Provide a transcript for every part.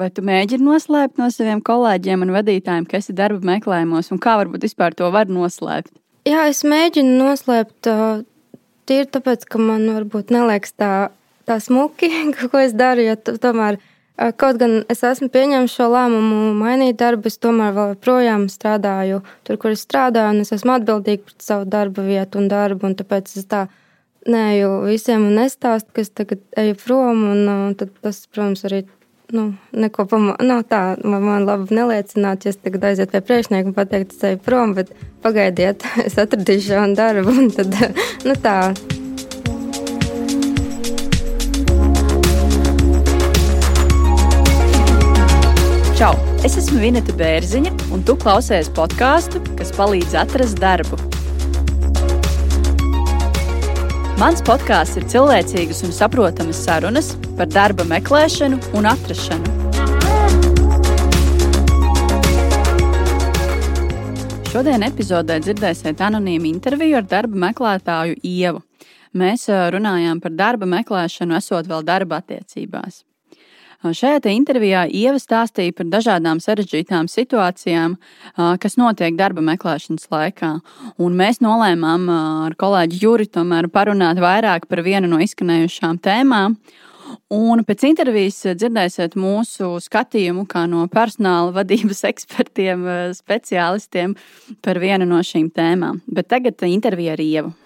vai tu mēģini noslēpt no saviem kolēģiem un vadītājiem, ka esi darba meklējumos, un kā varbūt vispār to var noslēpt? Jā, es mēģinu noslēpt tīri tāpēc, ka man varbūt neliekas tā, tā smuki, ko es daru, jo tomēr. Kaut gan es esmu pieņēmis šo lēmumu mainīt darbu, es tomēr joprojām strādāju tur, kur es strādāju, un es esmu atbildīga par savu darba vietu un darbu, un tāpēc es tā neju visiem un nestāstu, ka es tagad eju prom, un, un tad tas, protams, arī nu, neko pamā, nav tā, man, man labi neliecināt, ja es tagad aizietu pie priekšnieka un pateikt, es eju prom, bet pagaidiet, es atradīšu jaunu darbu, un tad, nu tā. Čau! Es esmu Vineta Bērziņa, un tu klausies podkāstu, kas palīdz atrast darbu. Mans podkāsts ir cilvēcīgas un saprotamas sarunas par darba meklēšanu un atrašanu. Šodien epizodē dzirdēsiet anonīmu interviju ar darba meklētāju Ievu. Mēs runājām par darba meklēšanu, esot vēl darba attiecībās. Šajā intervijā Ieva stāstīja par dažādām sarežģītām situācijām, kas notiek darba meklēšanas laikā. Un mēs nolēmām ar kolēģi Juri parunāt vairāk par vienu no izskanējušām tēmām. Un pēc intervijas dzirdēsiet mūsu skatījumu, kā no personāla vadības ekspertiem, speciālistiem par vienu no šīm tēmām. Bet tagad intervija ar Ievu.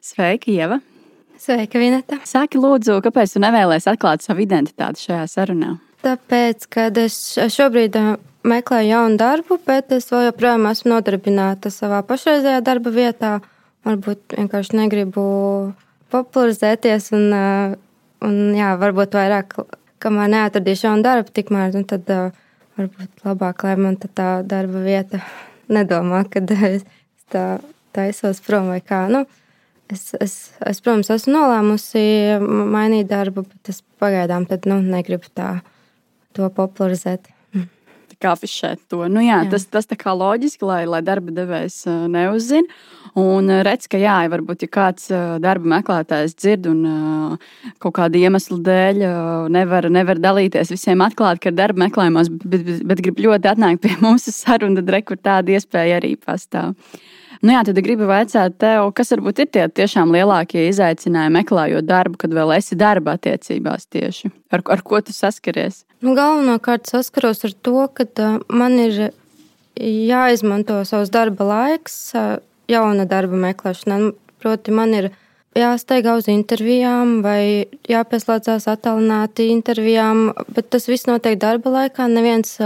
Sveika, Ieva! Sveika, Vineta. Saki, lūdzu, kāpēc tu nevēlies atklāt savu identitāti šajā sarunā? Tāpēc, ka es šobrīd uh, meklēju jaunu darbu, bet es joprojām esmu nodarbināta savā pašreizējā darba vietā. Varbūt vienkārši negribu popularizēties un, uh, un jā, varbūt vairāk, kamēr neatradīšu jaunu darbu, tikmēr nu, tad uh, varbūt labāk, lai man tā darba vieta nedomā, ka es tā taisos prom vai kā. Nu, Es, es, es, protams, esmu nolēmusi mainīt darbu, bet es pagaidām nu, negribu tā, to popularizēt. Kā afišēt to. Nu, jā, jā. Tas, tas tā kā loģiski, lai, lai darba devējs neuzzina. Un redz, ka jā, varbūt ja kāds darba meklētājs dzird un kaut kāda iemesla dēļ nevar, nevar dalīties visiem atklāt, ka ir darba meklējumos, bet, bet, bet grib ļoti atnākt pie mums uz sarunu, tad rekur tāda iespēja arī pastāv. Nu jā, tad gribu vaicāt tev, kas varbūt ir tie tiešām lielākie izaicinājumi meklējot darbu, kad vēl esi darba attiecībās tieši? Ar, ar ko tu saskaries? Nu, galvenokārt saskaros ar to, ka man ir jāizmanto savs darba laiks jauna darba meklēšanā. Nu, proti, man ir jāsteigā uz intervijām vai jāpieslēdzās attālināti intervijām, bet tas viss notiek darba laikā. Neviens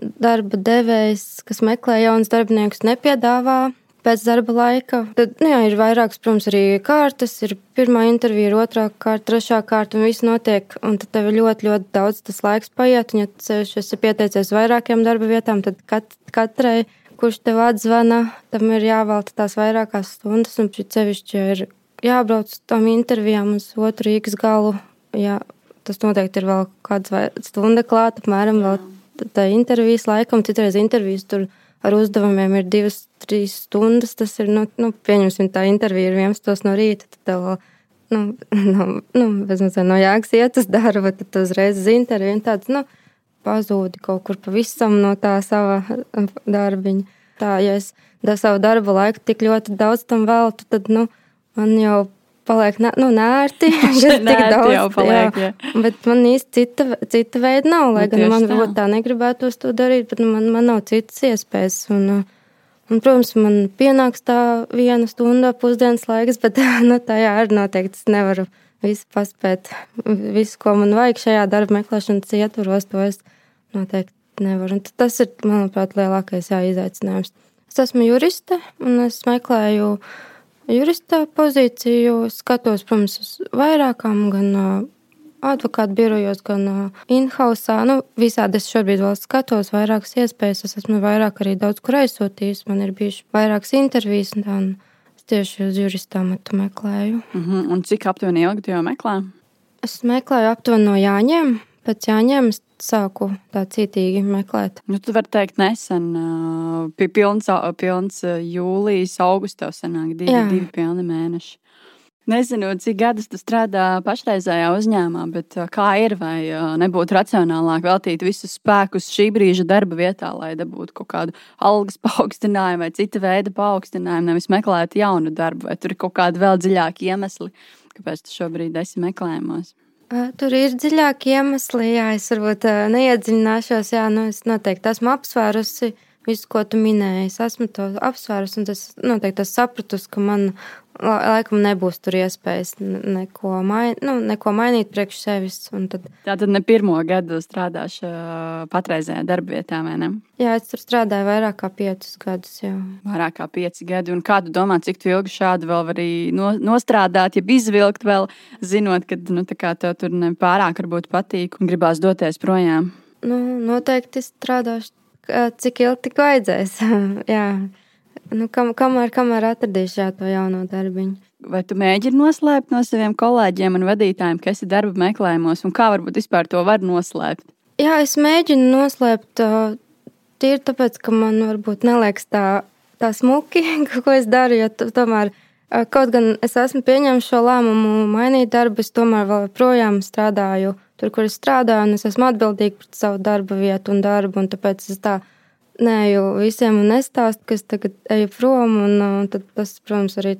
darba devējs, kas meklē jaunus darbiniekus, nepiedāvā pēc darba laika. Tad nu jā, ir vairākas, protams, arī kārtas. Ir pirmā intervija, ir otrā kārta, trešā kārta, un viss notiek. Un tad tev ļoti, ļoti daudz tas laiks paiet. Un, ja tu esi pieteicies vairākiem darba vietām, tad kat, katrai, kurš tev atzvana, tam ir jāvelta tās vairākās stundas. Un sevišķi ir jābrauc uz tām intervijām uz otru Rīgas galu. Jā, tas noteikti ir vēl kāda stunda klāta, apmēram vēl tā intervijas laikam, citreiz intervijas tur ar uzdevumiem ir divas, trīs stundas. Tas ir, nu, nu pieņemsim, tā intervija ir 11 no rīta. Tad tev nu, no, nu, bezmazliet no jēgas iet uz darbu, tad uzreiz uz interviju un tāds, nu, pazūdi kaut kur pavisam no tā sava darbiņa. Tā, ja es da savu darbu laiku tik ļoti daudz tam veltu, tad, nu, man jau paliek nu, nērti. Tas tik daudz jau paliek. Jā. Jā. Bet man īsti cita, cita veida nav. Lai nu, gan man tā. tā negribētos to darīt, bet nu, man, man nav citas iespējas. Un, un, protams, man pienāks tā viena stunda pusdienas laiks, bet nu, tajā arī noteikti es nevaru visu paspēt. Visu, ko man vajag šajā darba meklēšanas ietvaros, to es noteikti nevaru. Un tas ir, manuprāt, lielākais jā, izaicinājums. Es esmu juriste un es meklēju uh, jurista pozīciju skatos, protams, uz vairākām, gan advokātu birojos, gan in-house. Nu, visādi es šobrīd vēl skatos, vairākas iespējas. Es esmu vairāk arī daudz kur aizsūtījis. Man ir bijušas vairākas intervijas, un, es tieši uz jurista amatu meklēju. Mhm, -huh. Un cik aptuveni ilgi tu jau meklē? Es meklēju aptuveni no Jāņiem. Pēc Jāņiem es sāku tā cītīgi meklēt. Nu, tu vari teikt, nesen, uh, pilns, pilns jūlijas, augusts tev sanāk divi, Jā. divi pilni mēneši. Nezinu, cik gadus tu strādā pašreizējā uzņēmumā, bet kā ir, vai nebūtu racionālāk veltīt visus spēkus šī brīža darba vietā, lai dabūtu kaut kādu algas paaugstinājumu vai cita veida paaugstinājumu, nevis meklēt jaunu darbu, vai tur ir kaut kādi vēl dziļāki iemesli, kāpēc tu šobrīd esi meklējumos? Tur ir dziļāki iemesli, jā, es varbūt neiedziļināšos, jā, nu es noteikti esmu apsvērusi visu, ko tu minēji. Es esmu to apsvērusi, un tas noteikti esmu sapratusi, ka man laikam nebūs tur iespējas neko, main, nu, neko mainīt priekš sevis. Tad... Tā tad ne pirmo gadu strādāšu patreizējā darbvietā, vai ne? Jā, es tur strādāju vairāk kā piecus gadus. Jau. Vairāk kā pieci gadi. Un kādu domā, cik ilgi šādi vēl var no, nostrādāt, ja izvilkt vēl, zinot, ka nu, tev tur nepārāk varbūt patīk un gribās doties projām? Nu, noteikti strādāšu cik ilgi tik vajadzēs. jā, nu, kam, kamēr, kamēr atradīšu jā, to jauno darbiņu. Vai tu mēģini noslēpt no saviem kolēģiem un vadītājiem, kas ir darba meklējumos, un kā varbūt vispār to var noslēpt? Jā, es mēģinu noslēpt tīri tāpēc, ka man varbūt neliekas tā, tā smuki, ko es daru, jo tomēr. Kaut gan es esmu pieņēmis šo lēmumu mainīt darbu, es tomēr vēl joprojām strādāju tur, kur es strādāju, un es esmu atbildīga par savu darba vietu un darbu. Un tāpēc es tā neju visiem un nestāstu, ka es tagad eju prom. Un, un tad tas, protams, arī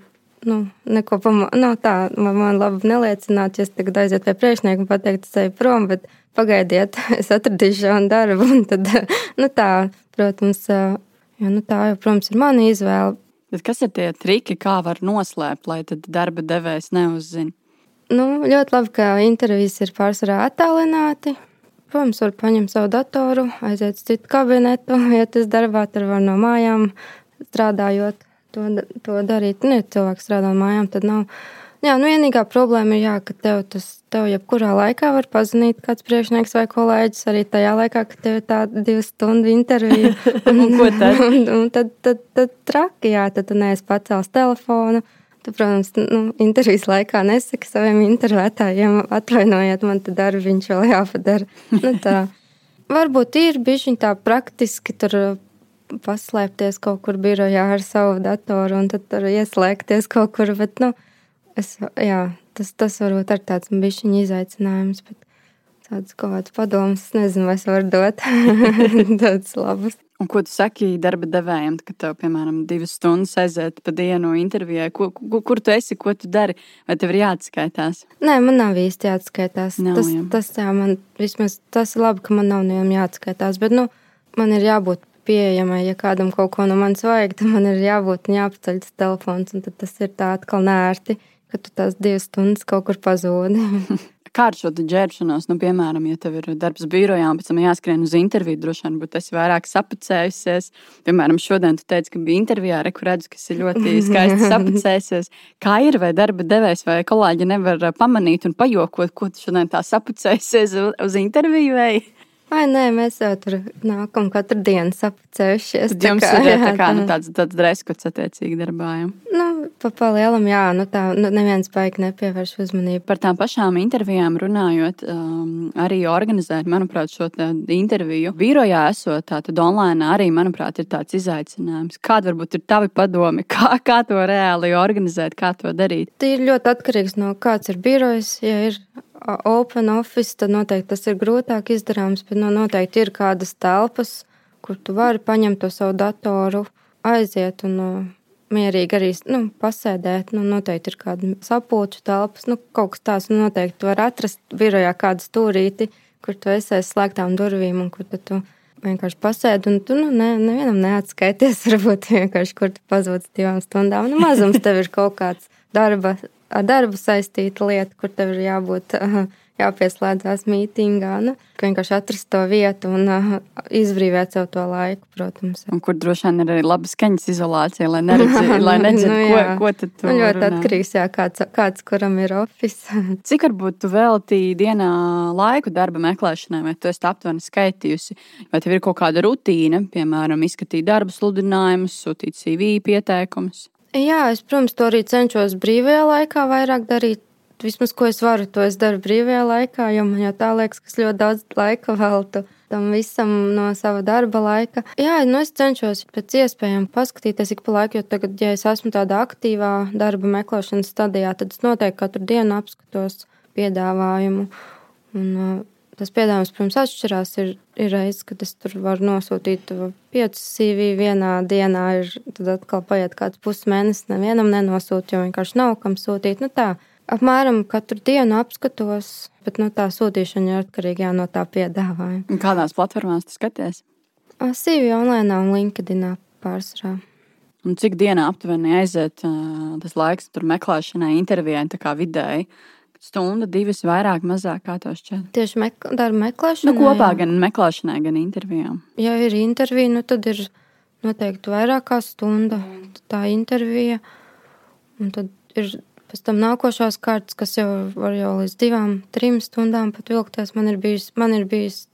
nu, neko pamā, nav nu, tā, man, man labi neliecināt, ja es tagad aizietu pie priekšnieka un pateikt, es eju prom, bet pagaidiet, es atradīšu jaunu darbu. Un tad, nu tā, protams, jo, nu tā jau, protams, ir mana izvēle. Bet kas ir tie triki, kā var noslēpt, lai darba devējs neuzzina? Nu, ļoti labi, ka intervijas ir pārsvarā attālināti. Protams, var paņemt savu datoru, aiziet uz citu kabinetu, iet uz darbā, tur var no mājām strādājot to, to darīt. Nu, ja cilvēks strādā no mājām, tad nav. Jā, nu vienīgā problēma ir, jā, ka tev tas, tev jebkurā laikā var pazvanīt kāds priekšnieks vai kolēģis, arī tajā laikā, kad tev ir tā divu stundu intervija. un, un tad? un, un tad, tad, tad traki, jā, tad tu neesi pacēls telefonu. Tu, protams, nu, intervijas laikā nesaki saviem intervētājiem, atvainojiet, man te darbu viņš vēl jāpadara. Nu, tā. Varbūt ir bijuši tā praktiski tur paslēpties kaut kur birojā ar savu datoru un tad tur ieslēgties kaut kur, bet, nu, es, jā, tas, tas varbūt ir tāds bišķiņa izaicinājums, bet tāds kaut kāds padoms, nezinu, vai es varu dot tāds labus. Un ko tu saki darba devējiem, kad tev, piemēram, divas stundas aiziet pa dienu intervijai? Kur, kur, kur tu esi, ko tu dari? Vai tev ir jāatskaitās? Nē, man nav īsti jāatskaitās. Nav, tas, jā. tas, jā, man, vismaz, tas ir labi, ka man nav nevienam jāatskaitās. Bet nu, man ir jābūt pieejamai. Ja kādam kaut ko no manis vajag, tad man ir jābūt un jāpaceļ tas telefons. Tad tas ir tā atkal nērti, ka tu tās divas stundas kaut kur pazūdi. kā ar šo ģērbšanos, nu, piemēram, ja tev ir darbs birojā un pēc tam jāskrien uz interviju, droši vien būtu tas vairāk sapucējusies. Piemēram, šodien tu teici, ka bija intervijā, re, kur redzu, kas ir ļoti skaisti sapucējusies. Kā ir, vai darba devējs vai kolēģi nevar pamanīt un pajokot, ko tu šodien tā sapucējusies uz, uz interviju? Vai? Vai nē, mēs jau tur nākam katru dienu sapcējušies. Tad jums kā, ir jā, tā kā, nu, tāds, tāds dreskots attiecīgi darbā. Ja? Nu, pa, pa lielam, jā, nu tā, nu, neviens baigi nepievērš uzmanību. Par tām pašām intervijām runājot, um, arī organizēt, manuprāt, šo interviju birojā esot, tātad online arī, manuprāt, ir tāds izaicinājums. Kāda varbūt ir tavi padomi, kā, kā to reāli organizēt, kā to darīt? Tie ir ļoti atkarīgs no kāds ir birojs, ja ir open office, tad noteikti tas ir grūtāk izdarāms, bet nu, noteikti ir kādas telpas, kur tu vari paņemt to savu datoru, aiziet un uh, mierīgi arī nu, pasēdēt. Nu, noteikti ir kāda sapulču telpas, nu, kaut kas tāds. Nu, noteikti tu vari atrast birojā kādu stūrīti, kur tu esi aiz slēgtām durvīm un kur tu vienkārši pasēdi un tu nu, ne, nevienam neatskaities. Varbūt vienkārši kur tu pazūd divām stundām. Nu, mazums tev ir kaut kāds darba ar darbu saistīta lieta, kur tev ir jābūt. Jāpieslēdzās mītīngā, nu, vienkārši atrast to vietu un izbrīvēt sev to laiku, protams. Un kur droši vien ir arī laba skaņas izolācija, lai neredzētu, lai nedzird, nu, ko, ko tad tu nu, ļoti atkarīgs, jā, kāds, kāds, kuram ir office. Cik varbūt tu veltīji dienā laiku darba meklēšanai, vai tu esi aptuveni skaitījusi, vai tev ir kaut kāda rutīna, piemēram, izskatīt darba sludinājumus, sūtīt CV pieteikumus? Jā, es, protams, to arī cenšos brīvajā laikā vairāk darīt. vismaz ko es varu, to es daru brīvajā laikā, jo man jau tā liekas, ka es ļoti daudz laika veltu tam visam no sava darba laika. Jā, nu es cenšos pēc iespējām paskatīties ik pa laiku, jo tagad, ja es esmu tādā aktīvā darba meklēšanas stadijā, tad es noteikti katru dienu apskatos piedāvājumu. Un, Tas piedāvājums, protams, atšķirās. Ir, ir reizes, kad es tur varu nosūtīt piecus CV vienā dienā, ir, tad atkal paiet kāds pusmēnesis, nevienam nenosūt, jo vienkārši nav kam sūtīt. Nu, tā, apmēram katru dienu apskatos, bet nu, tā sūtīšana ir atkarīga no tā piedāvājuma. Kādās platformās tu skaties? CV online un LinkedIn pārsvarā. Un cik dienā aptuveni aiziet uh, tas laiks tur meklēšanai, intervijai, tā kā vidēji? Stunda, divas, vairāk, mazāk, kā to šķiet. Tieši mek darba meklēšanai. Nu, kopā gan meklēšanai, gan intervijām. Ja ir intervija, nu, tad ir noteikti vairāk kā stunda. Tā intervija. Un tad ir pēc tam nākošās kārtas, kas jau var jau līdz divām, trim stundām pat vilkties. Man ir bijis, man ir bijis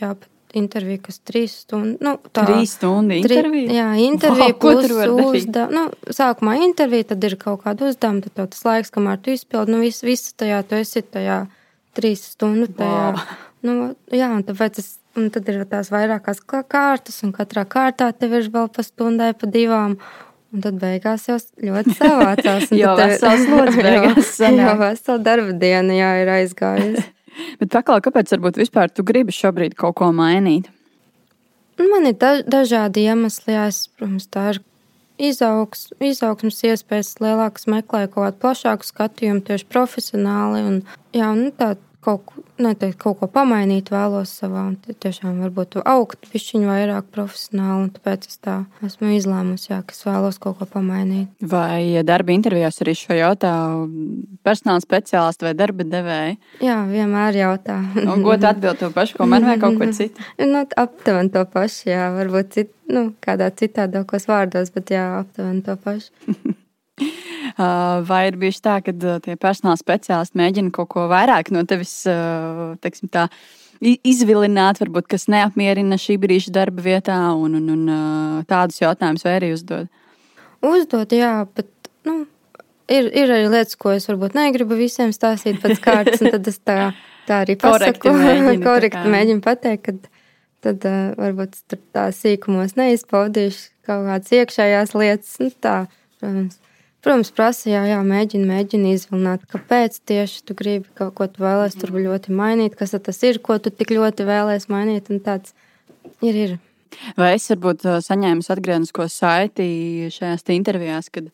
jā, pat intervija, kas trīs stundas. Nu, tā, trīs stundu intervija? Tri, jā, intervija wow, plus uzdevuma. Nu, sākumā intervija, tad ir kaut kāda uzdevuma, tad tas laiks, kamēr tu izpildi, nu, viss, viss tajā, tu esi tajā trīs stundu tajā. Wow. Nu, jā, un tāpēc es, un tad ir tās vairākās kārtas, un katrā kārtā tev ir vēl pa stundai, pa divām. Un tad beigās jau ļoti savācās. jau vesels lods beigās. jau vesela darba diena jā, ir aizgājusi. Bet paklau, kāpēc varbūt vispār tu gribi šobrīd kaut ko mainīt? Man ir da dažādi iemesli, es, protams, tā ir izaugs, izaugsmas iespējas, lielākas meklēju kaut kādu plašāku skatījumu tieši profesionāli. Un, jā, nu, tā kaut, neteikt, kaut ko pamainīt, vēlos savā, tiešām varbūt augt pišķiņu vairāk profesionāli, un tāpēc es tā esmu izlēmusi, jā, ka es vēlos kaut ko pamainīt. Vai darba intervijās arī šo jautā personāla speciālisti vai darba devēji? Jā, vienmēr jautā. Un godu atbild to pašu, ko man vai kaut ko citu? nu, aptuveni to pašu, jā, varbūt cit, nu, kādā citādākos vārdos, bet jā, aptuveni to pašu. Vai ir bijuši tā, ka tie personāla speciālisti mēģina kaut ko vairāk no tevis, teiksim, tā, izvilināt, varbūt, kas neapmierina šī brīža darba vietā, un, un, un tādus jautājumus vai arī uzdod? Uzdod, jā, bet nu, ir, ir arī lietas, ko es varbūt negribu visiem stāstīt pēc kārtas, un tad es tā, tā arī pasaku, mēģinu, korekti mēģinu pateikt, ka tad uh, varbūt tā sīkumos neizpaudīšu kaut kādas iekšējās lietas. Nu, tā, protams, Protams, prasa, jā, jā mēģina, mēģina izvilināt, kāpēc tieši tu gribi kaut ko tu vēlēsies tur ļoti mainīt, kas tas ir, ko tu tik ļoti vēlēsies mainīt. Tāds ir. ir. Vai es varbūt saņēmu atgrieznisko saiti šajās intervijās, kad,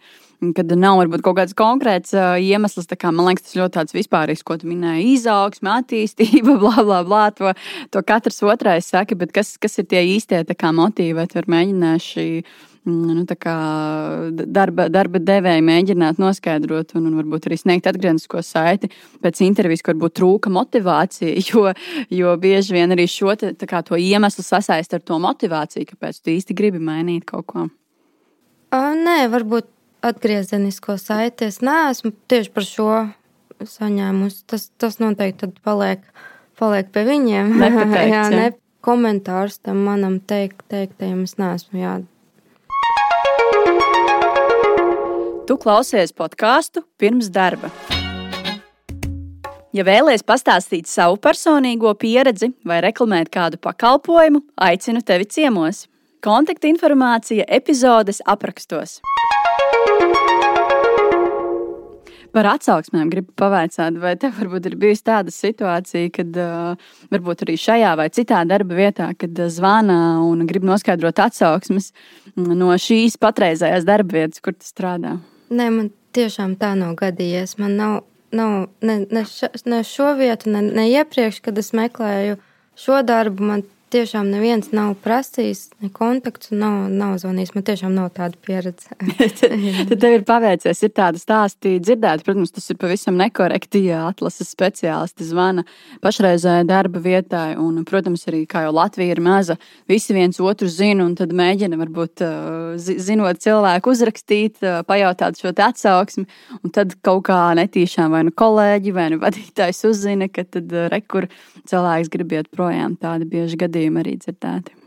kad nav varbūt kaut kāds konkrēts iemesls? Kā, man liekas, tas ļoti tāds vispārīgs, ko tu minēji, izaugsme, attīstība, bla, bla, bla. To, to katrs otrais saka, bet kas, kas ir tie īstie motīvi, vai tu šī Mm, nu, darba, darba devēja mēģināt noskaidrot un, un varbūt arī sniegt atgrieznisko saiti pēc intervijas, kur varbūt trūka motivācija, jo, jo bieži vien arī šo te, kā, iemeslu sasaist ar to motivāciju, kāpēc tu īsti gribi mainīt kaut ko. Uh, nē, varbūt atgriezenisko saiti es neesmu tieši par šo saņēmusi. Tas, tas noteikti paliek, paliek pie viņiem. Nepateikts, jā, ne komentārs tam manam teikt, teiktajam es neesmu. Jā, Tu klausies podkāstu pirms darba. Ja vēlaties pastāstīt savu personīgo pieredzi vai reklamēt kādu pakalpojumu, aicinu tevi ciemos. Kontakta informācija epizodes aprakstos. Par atsauksmēm gribu pavaicāt, vai tev varbūt ir bijusi tāda situācija, kad uh, varbūt arī šajā vai citā darba vietā, kad zvana un grib noskaidrot atsauksmes no šīs patreizējās darba vietas, kur tu strādā? Nē, man tiešām tā nav gadījies. Man nav, nav ne, ne, ša, ne šo vietu, ne, ne iepriekš, kad es meklēju šo darbu. Man tiešām neviens nav prasījis, ne kontakts, nav, nav zvanījis. Man tiešām nav tāda pieredze. tad tev ir paveicies, ir tāda stāsti dzirdēt. Protams, tas ir pavisam nekorekti, ja atlases speciālisti zvana pašreizējai darba vietai. Un, protams, arī kā jau Latvija ir maza, visi viens otru zina un tad mēģina varbūt zinot cilvēku uzrakstīt, pajautāt šo atsauksmi. Un tad kaut kā netīšām vai nu kolēģi vai nu vadītājs uzzina, ka tad rekur cilvēks grib iet projām. Tādi bieži gadījumi arī dzirdēti.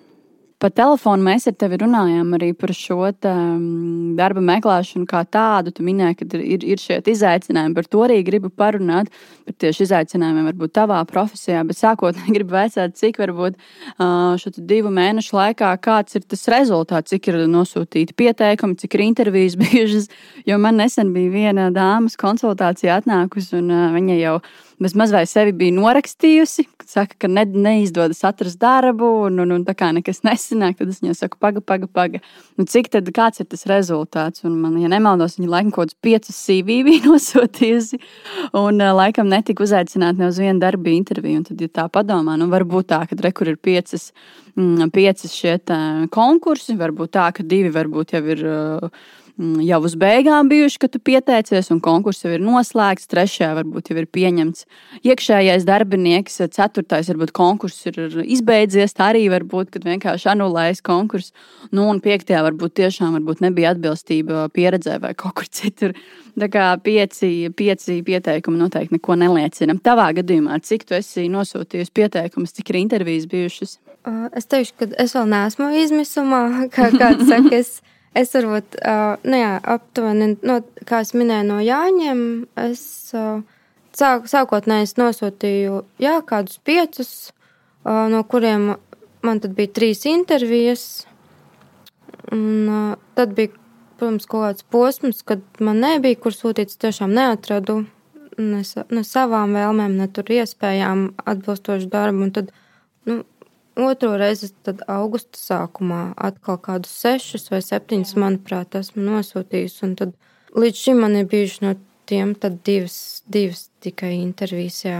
Pa telefonu mēs ar tevi runājām arī par šo te, um, darba meklēšanu kā tādu. Tu minēji, ka ir, ir šie izaicinājumi. Par to arī gribu parunāt. Par tieši izaicinājumiem varbūt tavā profesijā. Bet sākotnēji gribu vaicāt, cik varbūt uh, šo divu mēnešu laikā kāds ir tas rezultāts, cik ir nosūtīti pieteikumi, cik ir intervijas bijušas. Jo man nesen bija viena dāmas konsultācija atnākusi un uh, viņa jau bez mazliet sevi bija norakstījusi. Saka, ka ne, neizdodas atrast darbu, un, un, un tā kā nekas nesanāk, tad es viņai saku, paga, paga, paga. Nu, cik tad kāds ir tas rezultāts? Un man, ja nemaldos, viņa laikam kaut kādus piecus CV bija nosūtījusi, un laikam netika uzaicināta ne uz vienu darbu interviju. Un tad, ja tā padomā, nu varbūt tā, ka rekur ir piecas, mm, piecas šie konkursi, varbūt tā, ka divi varbūt jau ir. Uh, jau uz beigām bijuši, kad tu pieteicies, un konkurss jau ir noslēgts. Trešajā varbūt jau ir pieņemts iekšējais darbinieks, ceturtais varbūt konkurss ir izbeidzies. Tā arī var būt, kad vienkārši anulējas konkurss. Nu, un piektajā varbūt tiešām varbūt nebija atbilstība pieredzē vai kaut kur citur. Tā kā pieci, pieci pieteikumi noteikti neko neliecina. Tavā gadījumā, cik tu esi nosūtījis pieteikumus, cik ir intervijas bijušas? Es teikšu, ka es vēl neesmu izmisumā, kā kāds saka. Es Es varbūt, uh, nu jā, aptuveni, no, kā es minēju, no Jāņiem, es uh, sāk, sākotnēji nosūtīju jā, kādus piecus, uh, no kuriem man tad bija trīs intervijas. Un, uh, tad bija, protams, kaut kāds posms, kad man nebija, kur sūtīt, es tiešām neatradu ne, ne savām vēlmēm, ne tur iespējām atbilstošu darbu. Un tad, nu, Otro reizi, tad augusta sākumā, atkal kādus sešus vai septiņus, manuprāt, esmu nosūtījis. Tad līdz šim man ir bijuši no tiem divas, divas tikai intervijas. Jā.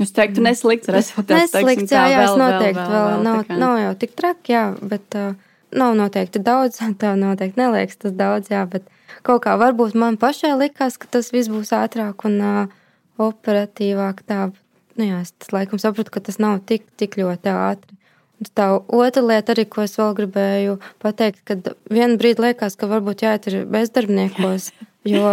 Es teiktu, neslikts rezultāts. Neslikts, jā, jā, vēl, noteikti vēl, vēl, vēl nav, kā... nav jau tik traki, jā, bet uh, nav noteikti daudz, tev noteikti neliekas tas daudz, jā, bet kaut kā varbūt man pašai likās, ka tas viss būs ātrāk un uh, operatīvāk tā. Nu jā, es laikam sapratu, ka tas nav tik, tik ļoti ātri. Tā otra lieta, arī, ko es vēl gribēju pateikt, kad vienā brīdī liekas, ka varbūt jāiet ir bezdarbniekos, jo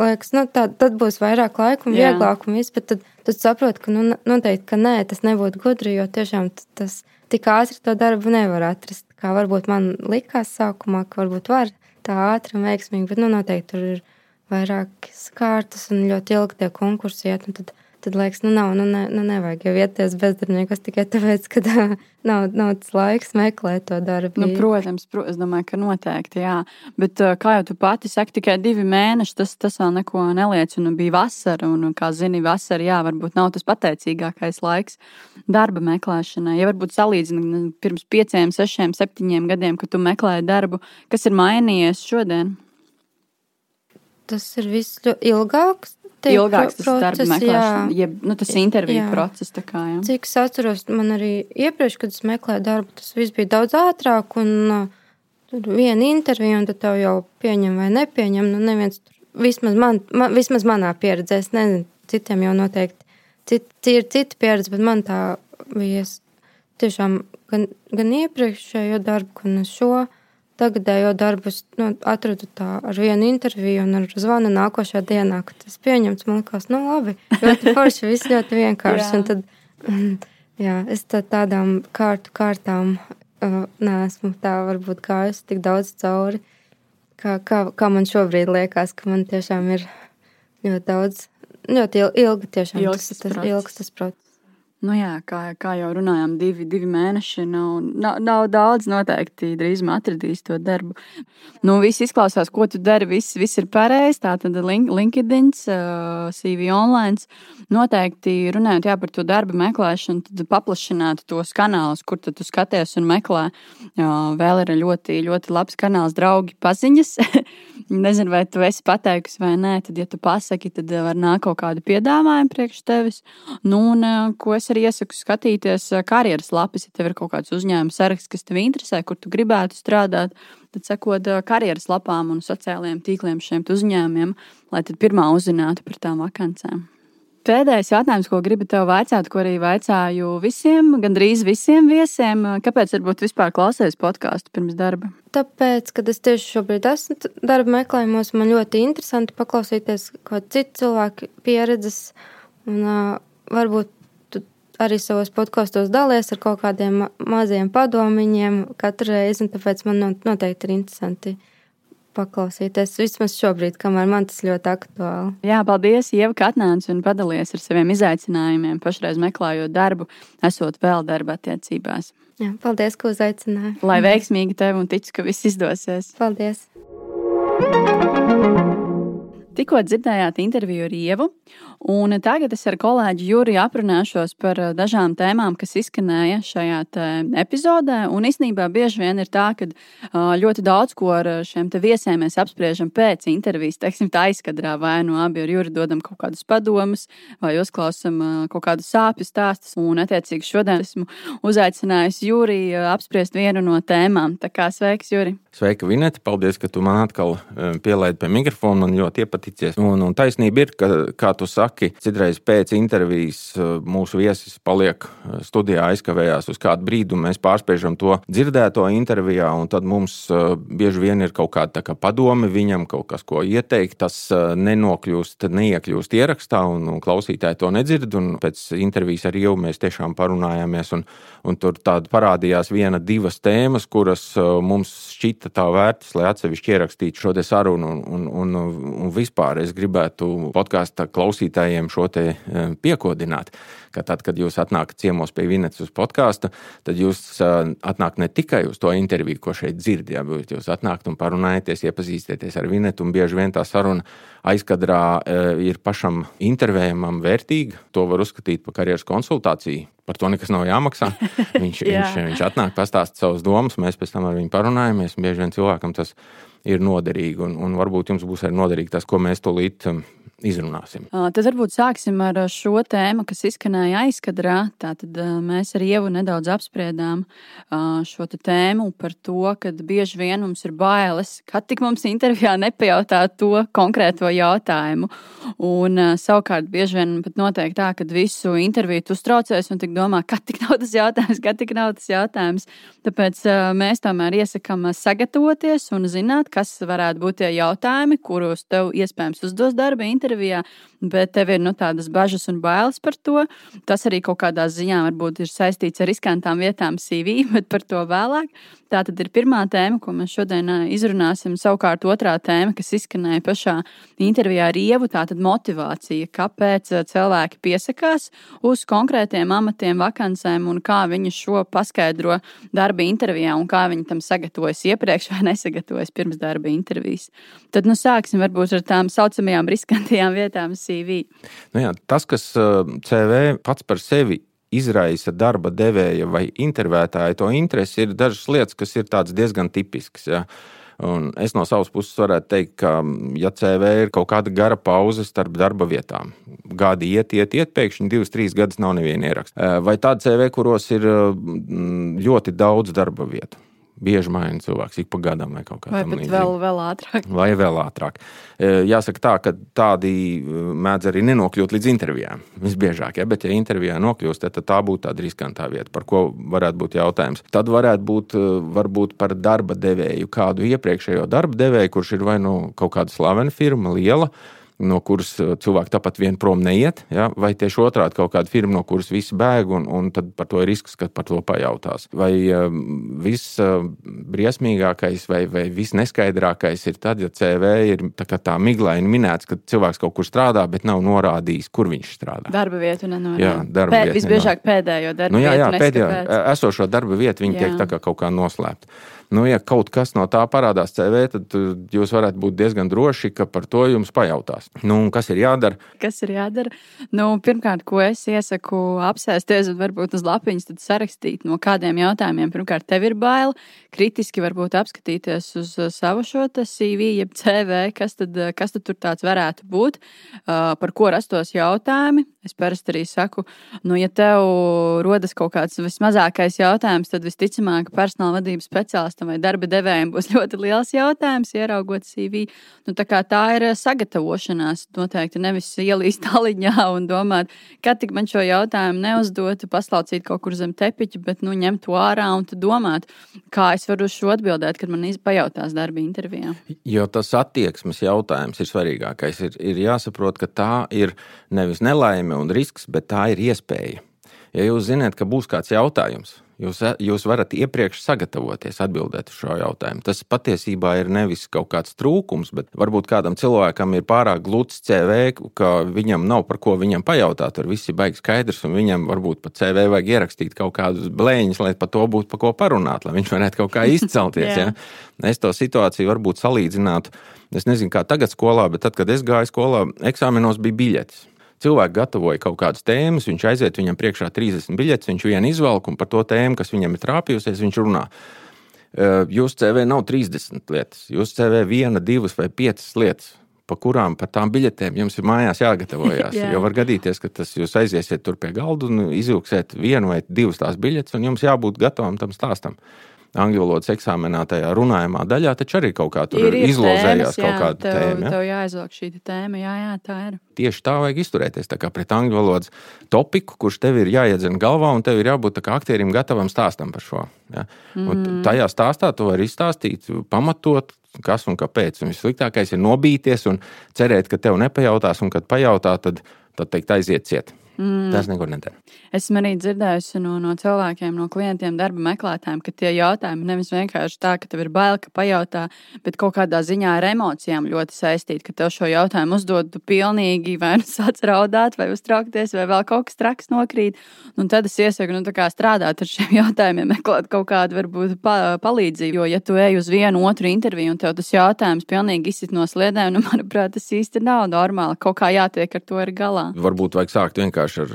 liekas, nu, tā, tad būs vairāk laika un vieglāk un viss, bet tad, tad saprot, ka nu, noteikti, ka nē, tas nebūtu gudri, jo tiešām tas tik ātri to darbu nevar atrast. Kā varbūt man likās sākumā, ka varbūt var tā ātri un veiksmīgi, bet nu, noteikti tur ir vairākas kārtas un ļoti ilgi tie konkursi iet. Tad, tad liekas, nu, nav, nu, ne, nu nevajag jau ieties bezdarbniekos tikai tāpēc, ka tā, nav, nav tas laiks meklēt to darbu. Nu, protams, pro, es domāju, ka noteikti, jā. Bet, kā jau tu pati saki, tikai divi mēneši, tas, tas vēl neko neliecina. Bija vasara, un, kā zini, vasara, jā, varbūt nav tas pateicīgākais laiks darba meklēšanai. Ja varbūt salīdzina pirms pieciem, sešiem, septiņiem gadiem, kad tu meklēji darbu, kas ir mainījies šodien? Tas ir viss ilgāks ilgāks tas darba meklēšana, jeb nu, tas interviju jā. process. Kā, jā. Cik es atceros, man arī iepriekš, kad es meklēju darbu, tas viss bija daudz ātrāk. Un, uh, tur viena intervija, un tad tev jau pieņem vai nepieņem. Nu, neviens, tur, vismaz, man, man, vismaz manā pieredzē, es nezinu, citiem jau noteikti cit, ir cita pieredze, bet man tā bija tiešām gan, gan iepriekšējo darbu, gan šo tagadējo darbu es nu, atradu tā ar vienu interviju un ar zvanu nākošajā dienā, kad tas pieņemts. Man liekas, nu labi, ļoti forši, viss ļoti vienkārši. un tad, jā, es tā, tādām kārtu kārtām uh, neesmu tā varbūt gājusi tik daudz cauri, kā, kā, kā man šobrīd liekas, ka man tiešām ir ļoti daudz, ļoti ilgi tiešām ilgs tas, tas, ilgs tas process. Nu jā, kā, kā jau runājām, divi, divi mēneši nav, nav, nav daudz. Noteikti drīzumā atradīs to darbu. Nu, viss izklausās, ko tu dari. Viss, viss ir pareizi. Tā tad link, LinkedIn, uh, CV online. Noteikti runājot jā, par to darbu meklēšanu, tad paplašināt tos kanālus, kur tu skaties un meklē. Uh, vēl ir ļoti, ļoti labs kanāls, draugi, paziņas. Nezinu, vai tu esi pateikusi vai nē, tad, ja tu pasaki, tad var nākt kaut kāda piedāvājuma priekš tevis. Nu, un, ko es arī iesaku skatīties karjeras lapas, ja tev ir kaut kāds uzņēmuma saraksts, kas tev interesē, kur tu gribētu strādāt, tad sekot karjeras lapām un sociālajiem tīkliem šiem uzņēmumiem, lai tad pirmā uzzinātu par tām vakancēm. Pēdējais jautājums, ko gribu tev vaicāt, ko arī vaicāju visiem, gandrīz visiem viesiem. Kāpēc varbūt vispār klausies podkāstu pirms darba? Tāpēc, kad es tieši šobrīd esmu darba meklējumos, man ļoti interesanti paklausīties, ko citu cilvēku pieredzes. Un, uh, varbūt arī savos podkastos dalies ar kaut kādiem maziem padomiņiem katru reizi, un tāpēc man noteikti ir interesanti paklausīties. Vismaz šobrīd, kamēr man tas ļoti aktuāli. Jā, paldies, Ieva, ka atnāci un padalījies ar saviem izaicinājumiem, pašreiz meklējot darbu, esot vēl darba attiecībās. Jā, paldies, ka uzaicināji. Lai veiksmīgi tev un ticu, ka viss izdosies. Paldies! Tikko dzirdējāt interviju ar Ievu, un tagad es ar kolēģi Juriju aprunāšos par eh, dažām tēmām, kas izskanēja šajā epizodē. Un īstenībā bieži vien ir tā, ka ļoti daudz ko ar šiem viesiem mēs apspriežam pēc intervijas, teiksim, tā aizkadrā, vai nu abi ar Juriju dodam kaut kādus padomus, vai uzklausam kaut kādu sāpju stāstus. Un, attiecīgi, šodien esmu uzaicinājusi Juriju apspriest vienu no tēmām. Tā kā sveiks, Juri! Sveika, Vineta! Paldies, ka tu man atkal pielaidi pie mikrofona. Man ļoti iepatīk noticies. Un, un taisnība ir, ka, kā tu saki, citreiz pēc intervijas uh, mūsu viesis paliek uh, studijā, aizkavējās uz kādu brīdi, un mēs pārspiežam to dzirdēto intervijā. Tad mums bieži vien ir kaut kāda kā padome viņam, kaut kas, ko ieteikt. Tas nenokļūst, neiekļūst ierakstā, un, un klausītāji to nedzird. Pēc intervijas ar Ievu mēs tiešām parunājāmies, un, un tur parādījās viena, divas tēmas, kuras mums šķita tā vērtas, lai atsevišķi ierakstītu šo sarunu. Un, un, un, un vispār es gribētu podkāstu klausītājiem šo te e, piekodināt, ka tad, kad jūs atnākat ciemos pie Vinetas uz podkāstu, tad jūs e, atnākat ne tikai uz to interviju, ko šeit dzirdat, bet jūs atnākat un parunājaties, iepazīstieties ar Vinetu, bieži vien tā saruna aizkadrā e, ir pašam intervējumam vērtīga. To var uzskatīt par karjeras konsultāciju. Par to nekas nav jāmaksā. Viņš, Jā. viņš, viņš atnāk, pastāsta savas domas, mēs pēc tam ar viņu parunājamies. Bieži vien cilvēkam tas ir noderīgi, un, un varbūt jums būs arī noderīgi tas, ko mēs tūlīt um, izrunāsim. Tad varbūt sāksim ar šo tēmu, kas izskanēja aizkadrā. Tātad mēs ar Ievu nedaudz apspriedām šo tēmu par to, ka bieži vien mums ir bailes, kad tik mums intervijā nepajautā to konkrēto jautājumu. Un savukārt bieži vien pat notiek tā, ka visu interviju tu uztraucies un domā, kad tik nav tas jautājums, kad tik nav tas jautājums. Tāpēc mēs tomēr iesakām sagatavoties un zināt, kas varētu būt tie jautājumi, kurus tev iespējams uzdos darba intervijā intervijā, bet tev ir nu, tādas bažas un bailes par to. Tas arī kaut kādā ziņā varbūt ir saistīts ar riskantām vietām CV, bet par to vēlāk. Tā tad ir pirmā tēma, ko mēs šodien izrunāsim. Savukārt otrā tēma, kas izskanēja pašā intervijā ar Ievu, tā tad motivācija. Kāpēc cilvēki piesakās uz konkrētiem amatiem, vakancēm un kā viņi šo paskaidro darba intervijā un kā viņi tam sagatavojas iepriekš vai nesagatavojas pirms darba intervijas. Tad nu sāksim varbūt ar tām saucamajām riskantajām vietām CV. Nu jā, tas, kas CV pats par sevi izraisa darba devēja vai intervētāja to interesi, ir dažas lietas, kas ir diezgan tipiskas. Ja. Un es no savas puses varētu teikt, ka, ja CV ir kaut kāda gara pauze starp darba vietām, gadi iet, iet, iet, pēkšņi divas, trīs gadus nav neviena ieraksta. Vai tāda CV, kuros ir ļoti daudz darba vietu bieži maina cilvēks, ik pa gadam vai kaut kā tāda. Vai vēl, vēl ātrāk. Vai vēl ātrāk. E, jāsaka tā, ka tādi e, mēdz arī nenokļūt līdz intervijām. Visbiežāk, ja, bet ja intervijā nokļūst, tad tā būtu tāda riskantā vieta, par ko varētu būt jautājums. Tad varētu būt e, varbūt par darba devēju, kādu iepriekšējo darba devēju, kurš ir vai nu kaut kāda slavena firma, liela no kuras uh, cilvēki tāpat vien prom neiet, ja? vai tieši otrādi kaut kāda firma, no kuras visi bēg, un, un tad par to ir risks, ka par to pajautās. Vai um, viss uh, briesmīgākais vai, vai viss neskaidrākais ir tad, ja CV ir tā, tā miglaini minēts, ka cilvēks kaut kur strādā, bet nav norādījis, kur viņš strādā. Darba vietu nenorāda. Jā, darba Pē, vietu. Visbiežāk pēdējo darbu nu, jā, jā, vietu. Pēdējo, esošo darba vietu viņi jā. tiek kā kaut kā noslēpta. Nu, ja kaut kas no tā parādās CV, tad jūs varat būt diezgan droši, ka par to jums pajautās. Nu, kas ir jādara? Kas ir jādara? Nu, pirmkārt, ko es iesaku apsēsties un varbūt uz lapiņas sarakstīt, no kādiem jautājumiem pirmkārt tev ir bail, kritiski varbūt apskatīties uz savu šo CV, jeb CV, kas tad, kas tad tur tāds varētu būt, par ko rastos jautājumi. Es parasti arī saku, nu, ja tev rodas kaut kāds vismazākais jautājums, tad visticamāk personāla vadības speciālistam vai darba devējiem būs ļoti liels jautājums, ieraugot CV. Nu, tā, tā ir sagatavošanās. Noteikti nevis ielīst tāliņā un domāt, kad tik man šo jautājumu neuzdotu, paslaucīt kaut kur zem tepiņa, bet nu, ņemt to ārā un domāt, kā es varu uz šo atbildēt, kad man pajautās darba intervijā. Jo tas attieksmes jautājums ir svarīgākais. Ir, ir jāsaprot, ka tā ir nevis nelaime un risks, bet tā ir iespēja. Ja jūs zināt, ka būs kāds jautājums, Jūs, jūs varat iepriekš sagatavoties atbildēt uz šo jautājumu. Tas patiesībā ir nevis kaut kāds trūkums, bet varbūt kādam cilvēkam ir pārāk gluds CV, ka viņam nav par ko viņam pajautāt. Tur viss ir baigs skaidrs, un viņam varbūt pat CV vajag ierakstīt kaut kādus blēņus, lai par to būtu par ko parunāt, lai viņš varētu kaut kā izcelties. ja? Es to situāciju varbūt salīdzinātu. Es nezinu, kā tagad skolā, bet tad, kad es gāju skolā, eksāmenos bija biļetes. Cilvēki gatavoja kaut kādas tēmas, viņš aiziet, viņam priekšā 30 biļetes, viņš vienu izvelk un par to tēmu, kas viņam ir trāpījusies, viņš runā. Jūsu CV nav 30 lietas, jūsu CV viena, divas vai piecas lietas. Pa kurām par tām biļetēm jums ir mājās jāgatavojas. Jā. jo var gadīties, ka tas jūs aiziesiet tur pie galda un izvilksiet vienu vai divas tās biļetes, un jums jābūt gatavam tam stāstam angļu valodas eksāmenā, tajā runājumā daļā, taču arī kaut kā tur Ir, ir izlozējās tēmas, kaut jā, kāda tev, tēma. ja? Tev jāizvelk šī tēma, jā, jā, tā ir. Tieši tā vajag izturēties tā pret angļu valodas topiku, kurš tev ir jāiedzen galvā, un tev ir jābūt kā aktierim gatavam stāstam par šo. Ja? Un Mm. tajā stāstā tu vari izstāstīt, pamatot, kas un kāpēc. Un vissliktākais ir nobīties un cerēt, ka tev nepajautās, un kad pajautā, tad, tad teikt, aiziet ciet. Mm. Tas nekur nedara. Esmu arī dzirdējusi no, no cilvēkiem, no klientiem, darba meklētājiem, ka tie jautājumi nevis vienkārši tā, ka tev ir bail, ka pajautā, bet kaut kādā ziņā ar emocijām ļoti saistīti, ka tev šo jautājumu uzdod, tu pilnīgi vai nu sāc raudāt, vai uztraukties, vai vēl kaut kas traks nokrīt. Un tad es iesaku nu, strādāt ar šiem jautājumiem, meklēt kaut kādu varbūt pa, palīdzību. Jo, ja tu ej uz vienu otru interviju un tev tas jautājums pilnīgi izsit no sliedēm, nu, manuprāt, tas īsti nav normāli. Kaut kā jātiek ar to ir galā. Varbūt vajag sākt vienkārši ar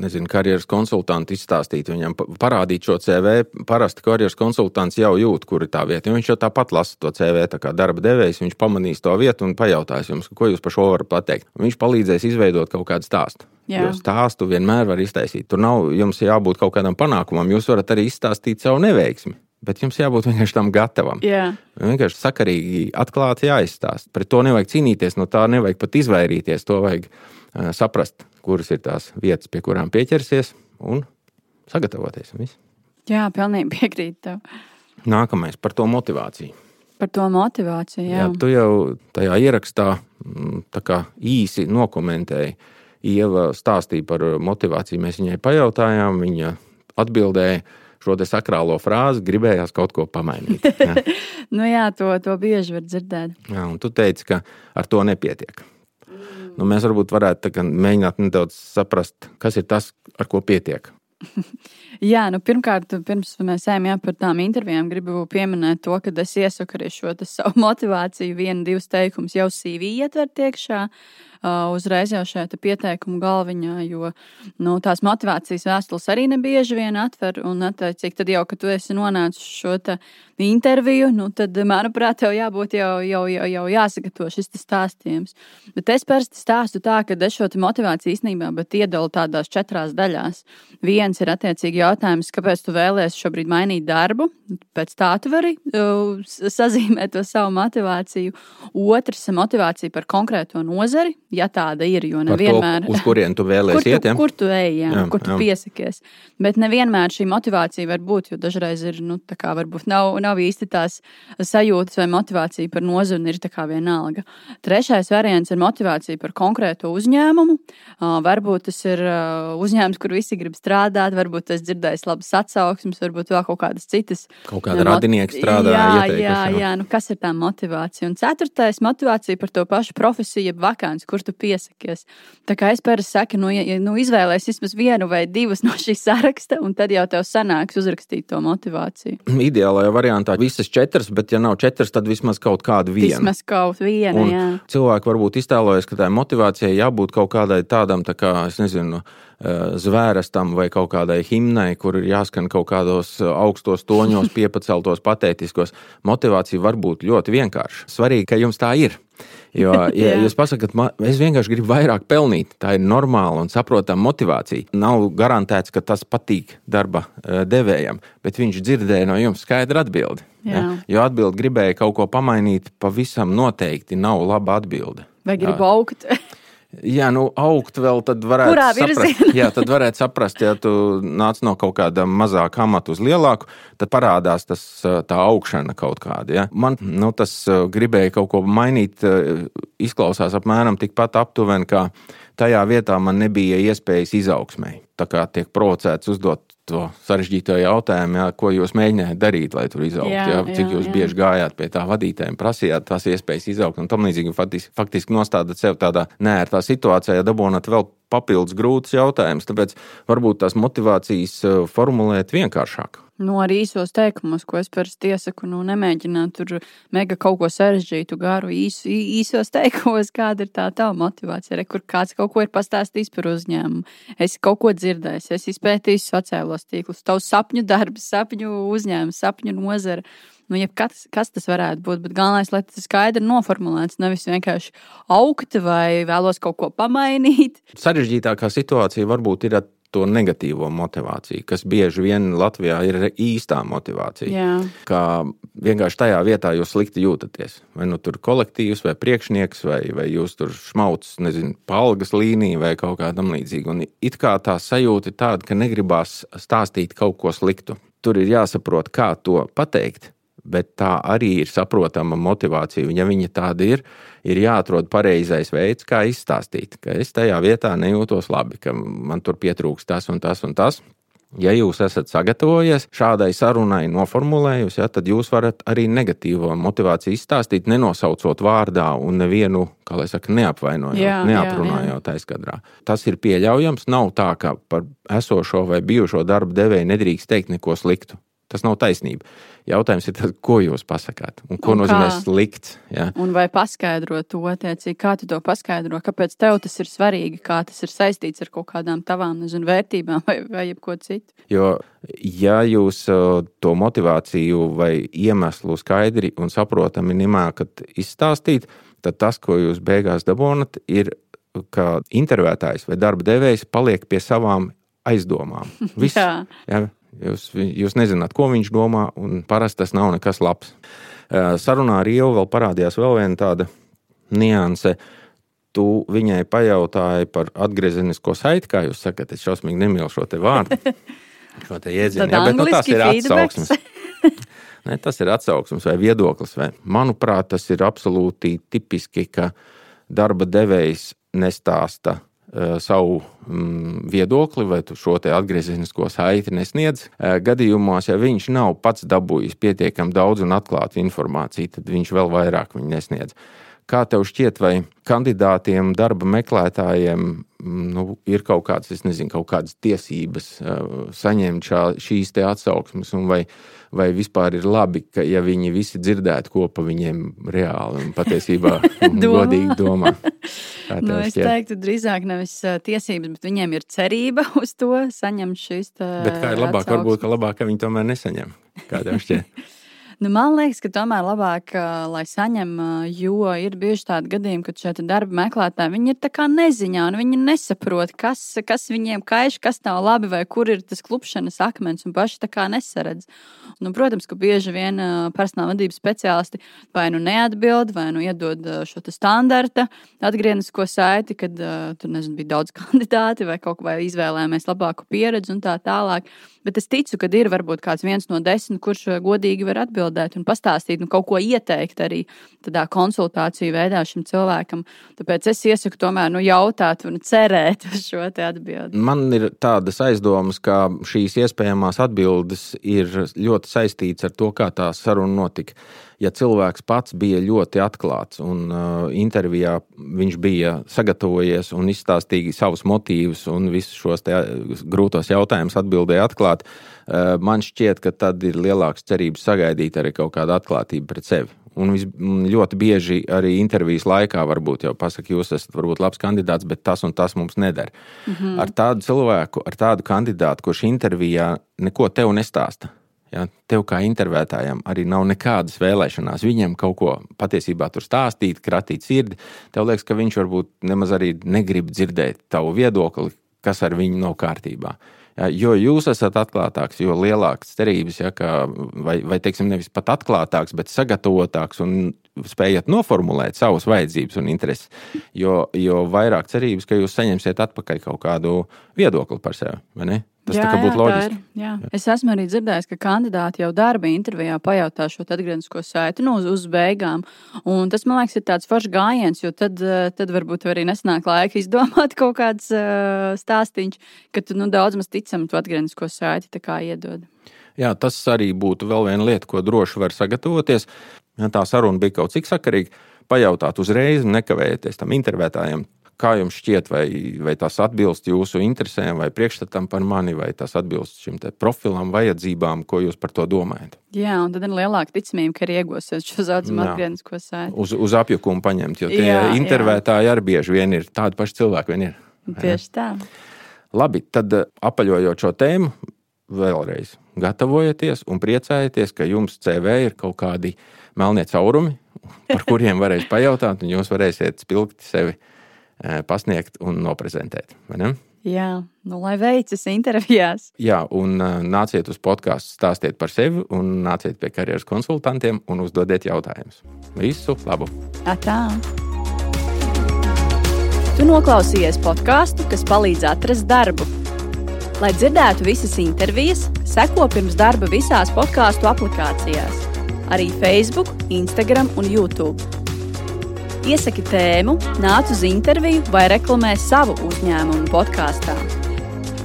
nezinu, karjeras konsultantu izstāstīt, viņam pa- parādīt šo CV. Parasti karjeras konsultants jau jūt, kur ir tā vieta. Viņš jau tāpat lasa to CV, tā kā darba devējs. Viņš pamanīs to vietu un pajautās jums, ko jūs par šo varat pateikt. Viņš palīdzēs izveidot kaut kādu stāstu. Jā. Jo stāstu vienmēr var iztaisīt. Tur nav jums jābūt kaut kādam panākumam. Jūs varat arī izstāstīt savu neveiksmi. Bet jums jābūt vienkārši tam gatavam. Jā. Vienkārši sakarīgi, atklāti jāizstāsta. Pret to nevajag cīnīties, no tā nevajag pat izvairīties. To vajag uh, saprast, kuras ir tās vietas, pie kurām pieķersies un sagatavoties. Viss. jā, pilnīgi piekrītu tev. Nākamais par to motivāciju. Par to motivāciju. Jā, Jā, tu jau tajā ierakstā mm, īsi nokomentēji. Ieva stāstīja par motivāciju. Mēs viņai pajautājām, viņa atbildēja šo sakrālo frāzi, gribējās kaut ko pamainīt. Ja? nu, jā to, to bieži var dzirdēt. Jā, un tu teici, ka ar to nepietiek. Nu, mēs varbūt varētu mēģināt nedaudz saprast, kas ir tas, ar ko pietiek. Jā, nu, pirmkārt, pirms mēs ejam jā, par tām intervijām, gribu pieminēt to, ka es iesaku arī šo savu motivāciju, vienu, divus teikumus jau CV ietvert iekšā. Uh, uzreiz jau šajā te pieteikuma galviņā, jo nu, tās motivācijas vēstules arī nebieži vien atver. Un, attiecīgi, tad jau, kad tu esi nonācis šo te interviju, nu, tad, manuprāt, tev jābūt jau, jau, jau, jau jāsagatavo šis stāstījums. Bet es parasti stāstu tā, ka es šo motivāciju īstenībā iedalu tādās četrās daļās. Viens ir attiecīgi jautājums, kāpēc tu vēlēsies šobrīd mainīt darbu. Pēc tā tu vari uh, sazīmēt to savu motivāciju. Otrs ir motivācija par konkrēto nozari, ja tāda ir. Jo Par to, nevienmēr. uz kurien tu Kur vēlēsies tu, iet? Ja? kur tu ej, jā, Jā, kur tu jā. piesakies. Bet nevienmēr šī motivācija var būt, jo dažreiz ir, nu, tā kā varbūt nav, nav īsti tās sajūtas vai motivācija par nozari, un ir tā kā vienalga. Trešais variants ir motivācija par konkrēto uzņēmumu. Uh, varbūt tas ir uh, uzņēmums, kur visi grib strādāt, varbūt tas dzirdējis labas atsauksmes, varbūt vēl kaut kādas citas. Kaut kāda uh, mot- radinieka strādā, Jā, ieteikusi, jā, jā. jā, nu kas ir tā motivācija? Un ceturtais - motivācija par to pašu profesiju, jeb vakāns, kur tu piesakies. Tā kā es parasti saku, nu, ja, nu, izvēlēsies vismaz vienu vai divas no šīs saraksta, un tad jau tev sanāks uzrakstīt to motivāciju. Ideālajā variantā visas četras, bet ja nav četras, tad vismaz kaut kādu vienu. Vismaz kaut viena, Un jā. cilvēki varbūt iztēlojas, ka tai motivācijai jābūt kaut kādai tādam, tā kā, es nezinu, eh, zvērestam vai kaut kādai himnai, kur ir jāskan kaut kādos eh, augstos toņos, piepaceltos, patētiskos. Motivācija var būt ļoti vienkārša. Svarīgi, ka jums tā ir. Jo, ja jūs pasakāt, "Ma- es vienkārši gribu vairāk pelnīt, tā ir normāla un saprotama motivācija. Nav garantēts, ka tas patīk darba eh, devējam, bet viņš dzirdēja no jums skaidru atbildi. Jā. Jo atbildi gribēja kaut ko pamainīt, pavisam noteikti nav laba atbilde. Vai gribu augt? Jā, nu, augt vēl tad varētu Kurā virzienā? Jā, tad varētu saprast, ja tu nāc no kaut kāda mazāka amata uz lielāku, tad parādās tas, tā augšana kaut kāda. Ja? Man nu, tas gribēja kaut ko mainīt, izklausās apmēram tikpat aptuveni kā tajā vietā man nebija iespējas izaugsmēji. Tā kā tiek provocēts uzdot to sarežģīto jautājumu, jā, ko jūs mēģinājāt darīt, lai tur izaugtu. Jā, jā, cik jūs jā. bieži gājāt pie tā vadītāja un prasījāt tās iespējas izaugt un tam līdzīgi. Faktiski, faktiski nostādat sev tādā nērtā situācijā, ja dabūnat vēl papildus grūts jautājums. Tāpēc varbūt tās motivācijas eh, formulēt vienkāršāk. Nu, arī īsos teikumos, ko es parasti iesaku, nu, nemēģināt tur mega kaut ko sarežģītu, garu, īsu, īsos teikumos, kāda ir tā tava motivācija. Re, kur kāds kaut ko ir pastāstījis par uzņēmumu, es kaut ko dzirdēju, es izpētīju sociālos tīklus, tavs sapņu darbs, sapņu uzņēmums, sapņu nozara. Nu, kas, kas tas varētu būt? Bet galvenais, lai tas skaidri noformulēts, nevis vienkārši augt vai vēlos kaut ko pamainīt. Sarežģītākā situācija varbūt ir to negatīvo motivāciju, kas bieži vien Latvijā ir īstā motivācija. Jā. Kā vienkārši tajā vietā jūs slikti jūtaties. Vai nu tur kolektīvs, vai priekšnieks, vai, vai jūs tur šmauts, nezinu, palgas līnija vai kaut kā tam līdzīga. Un it kā tā sajūta ir tāda, ka negribās stāstīt kaut ko sliktu. Tur ir jāsaprot, kā to pateikt, bet tā arī ir saprotama motivācija. Ja viņa tāda ir, ir jāatrod pareizais veids, kā izstāstīt, ka es tajā vietā nejūtos labi, ka man tur pietrūks tas un tas un tas. Ja jūs esat sagatavojies šādai sarunai, noformulējusi, ja, tad jūs varat arī negatīvo motivāciju izstāstīt, nenosaucot vārdā un nevienu, kā lai saka, neapvainojot, jā, neaprunājot aizkadrā. Tas ir pieļaujams. Nav tā, ka par esošo vai bijušo darba devēju nedrīkst teikt neko sliktu. Tas nav taisnība. Jautājums ir, tad, ko jūs pasakāt un ko un nozīmē slikts. Ja? Un vai paskaidrot to attiecīgi, kā tu to paskaidro, kāpēc tev tas ir svarīgi, kā tas ir saistīts ar kaut kādām tavām nezinu, vērtībām vai, vai ko citu. Jo, ja jūs to motivāciju vai iemeslu skaidri un saprotami nemākat izstāstīt, tad tas, ko jūs beigās dabūnat, ir, ka intervētājs vai darba devējs paliek pie savām aizdomām. Viss, ja, Jūs, jūs nezināt, ko viņš domā, un parasti tas nav nekas labs. Sarunā ar Ievu vēl parādījās vēl viena tāda nianse. Tu viņai pajautāji par atgriezenisko saiti, kā jūs sakat, es šausmīgi nemīlu šo te vārdu. Šo te jēdzienu, ja, bet nu, tas ir atsauksmes. ne, tas ir atsauksmes vai viedoklis. Vai. Manuprāt, tas ir absolūti tipiski, ka darba devējs nestāsta savu mm, viedokli vai šo atgriezenisko saiti nesniedz. Eh, gadījumos, ja viņš nav pats dabūjis pietiekami daudz un atklātu informāciju, tad viņš vēl vairāk nesniedz. Kā tev šķiet, vai kandidātiem, darba meklētājiem mm, nu, ir kaut kādas, nezinu, kaut kādas tiesības uh, saņemt šā, šīs atsauksmes, vai, vai vispār ir labi, ka ja viņi visi dzirdētu, ko pa viņiem reāli un patiesībā godīgi domā? nu, es teiktu, drīzāk nevis tiesības, bet viņiem ir cerība uz to saņemt šīs. Bet kā ir labāk, atsauksmes. varbūt, ka labāk, ka viņi tomēr nesaņem? Kā tev šķiet? Nu, man liekas, ka tomēr labāk, lai saņem, jo ir bieži tādi gadījumi, kad šie darba meklētāji ir tā kā neziņā, un viņi nesaprot, kas, kas viņiem kaiš, kas nav labi, vai kur ir tas klupšanas akmens, un paši tā kā nesaredz. Nu, protams, ka bieži vien personāla vadības speciālisti vai nu neatbild, vai nu iedod šo standarta atgrieznisko saiti, kad tur nezinu, bija daudz kandidāti vai kaut kā izvēlējāmies labāku pieredzi un tā tālāk. Bet es ticu, ka ir varbūt kāds viens no desmit, kurš godīgi var atbildēt un pastāstīt, un kaut ko ieteikt arī tādā konsultāciju veidā šim cilvēkam. Tāpēc es iesaku tomēr nu, jautāt un cerēt uz šo atbildi. Man ir tādas aizdomas, ka šīs iespējamās atbildes ir ļoti saistītas ar to, kā tā saruna notika ja cilvēks pats bija ļoti atklāts un uh, intervijā viņš bija sagatavojies un izstāstīja savus motīvus un visus šos grūtos jautājumus atbildēja atklāti, uh, man šķiet, ka tad ir lielāks cerības sagaidīt arī kaut kādu atklātību pret sevi. Un vis, ļoti bieži arī intervijas laikā varbūt jau pasakā, jūs esat varbūt labs kandidāts, bet tas un tas mums neder. Mm -hmm. Ar tādu cilvēku, ar tādu kandidātu, kurš intervijā neko tev nestāsta Ja, tev kā intervētājam arī nav nekādas vēlēšanās viņam kaut ko patiesībā tur stāstīt, kratīt sirdi. Tev liekas, ka viņš varbūt nemaz arī negrib dzirdēt tavu viedokli, kas ar viņu nav kārtībā. Ja, jo jūs esat atklātāks, jo lielākas cerības, ja, ka, vai, vai teiksim, nevis pat atklātāks, bet sagatavotāks un spējat noformulēt savas vajadzības un intereses, jo, jo vairāk cerības, ka jūs saņemsiet atpakaļ kaut kādu viedokli par sevi. Tas jā, tā kā būtu loģiski. Jā. Es esmu arī dzirdējis, ka kandidāti jau darba intervijā pajautā šo atgrieznisko saiti nu, uz, uz beigām. Un tas, man liekas, ir tāds foršs gājiens, jo tad, eh, tad varbūt arī nesnāk laika izdomāt kaut kāds uh, stāstīns, ka tu nu, daudz maz ticam to atgrieznisko saiti iedod. Jā, tas arī būtu vēl viena lieta, ko droši var sagatavoties. Tā saruna bija kaut cik sakarīga, pajautāt uzreiz, nekavējoties tam intervētājiem Kā jums šķiet, vai, vai tas atbilst jūsu interesēm, vai priekšstatam par mani, vai tas atbilst šim profilam, vajadzībām, ko jūs par to domājat? Jā, un tad ir lielāka ticamība, ka arī iegūsiet šo saucamu atgrieznisko saiti. Uz, uz apjukumu paņemt, jo tie jā, intervētāji jā. arī bieži vien ir tādi paši cilvēki. Ir, Tieši tā. Labi, tad eh, apaļojot šo tēmu, vēlreiz gatavojieties un priecājieties, ka jums CV ir kaut kādi melnie caurumi, par kuriem varēs pajautāt, un jūs varēsiet spilgti sevi pasniegt un noprezentēt. Jā, nu, lai veicas intervijās. Jā, un nāciet uz podkāstu, stāstiet par sevi, un nāciet pie karjeras konsultantiem un uzdodiet jautājumus. Visu labu! Atā. Tu noklausījies podkāstu, kas palīdz atrast darbu. Lai dzirdētu visas intervijas, seko pirms darba visās podkāstu aplikācijās, arī Facebook, Instagram un YouTube. Iesaki tēmu, nāc uz interviju vai reklamē savu uzņēmumu podkāstā.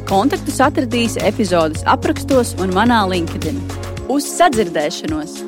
Kontaktus atradīsi epizodes aprakstos un manā LinkedIn. Uz sadzirdēšanos!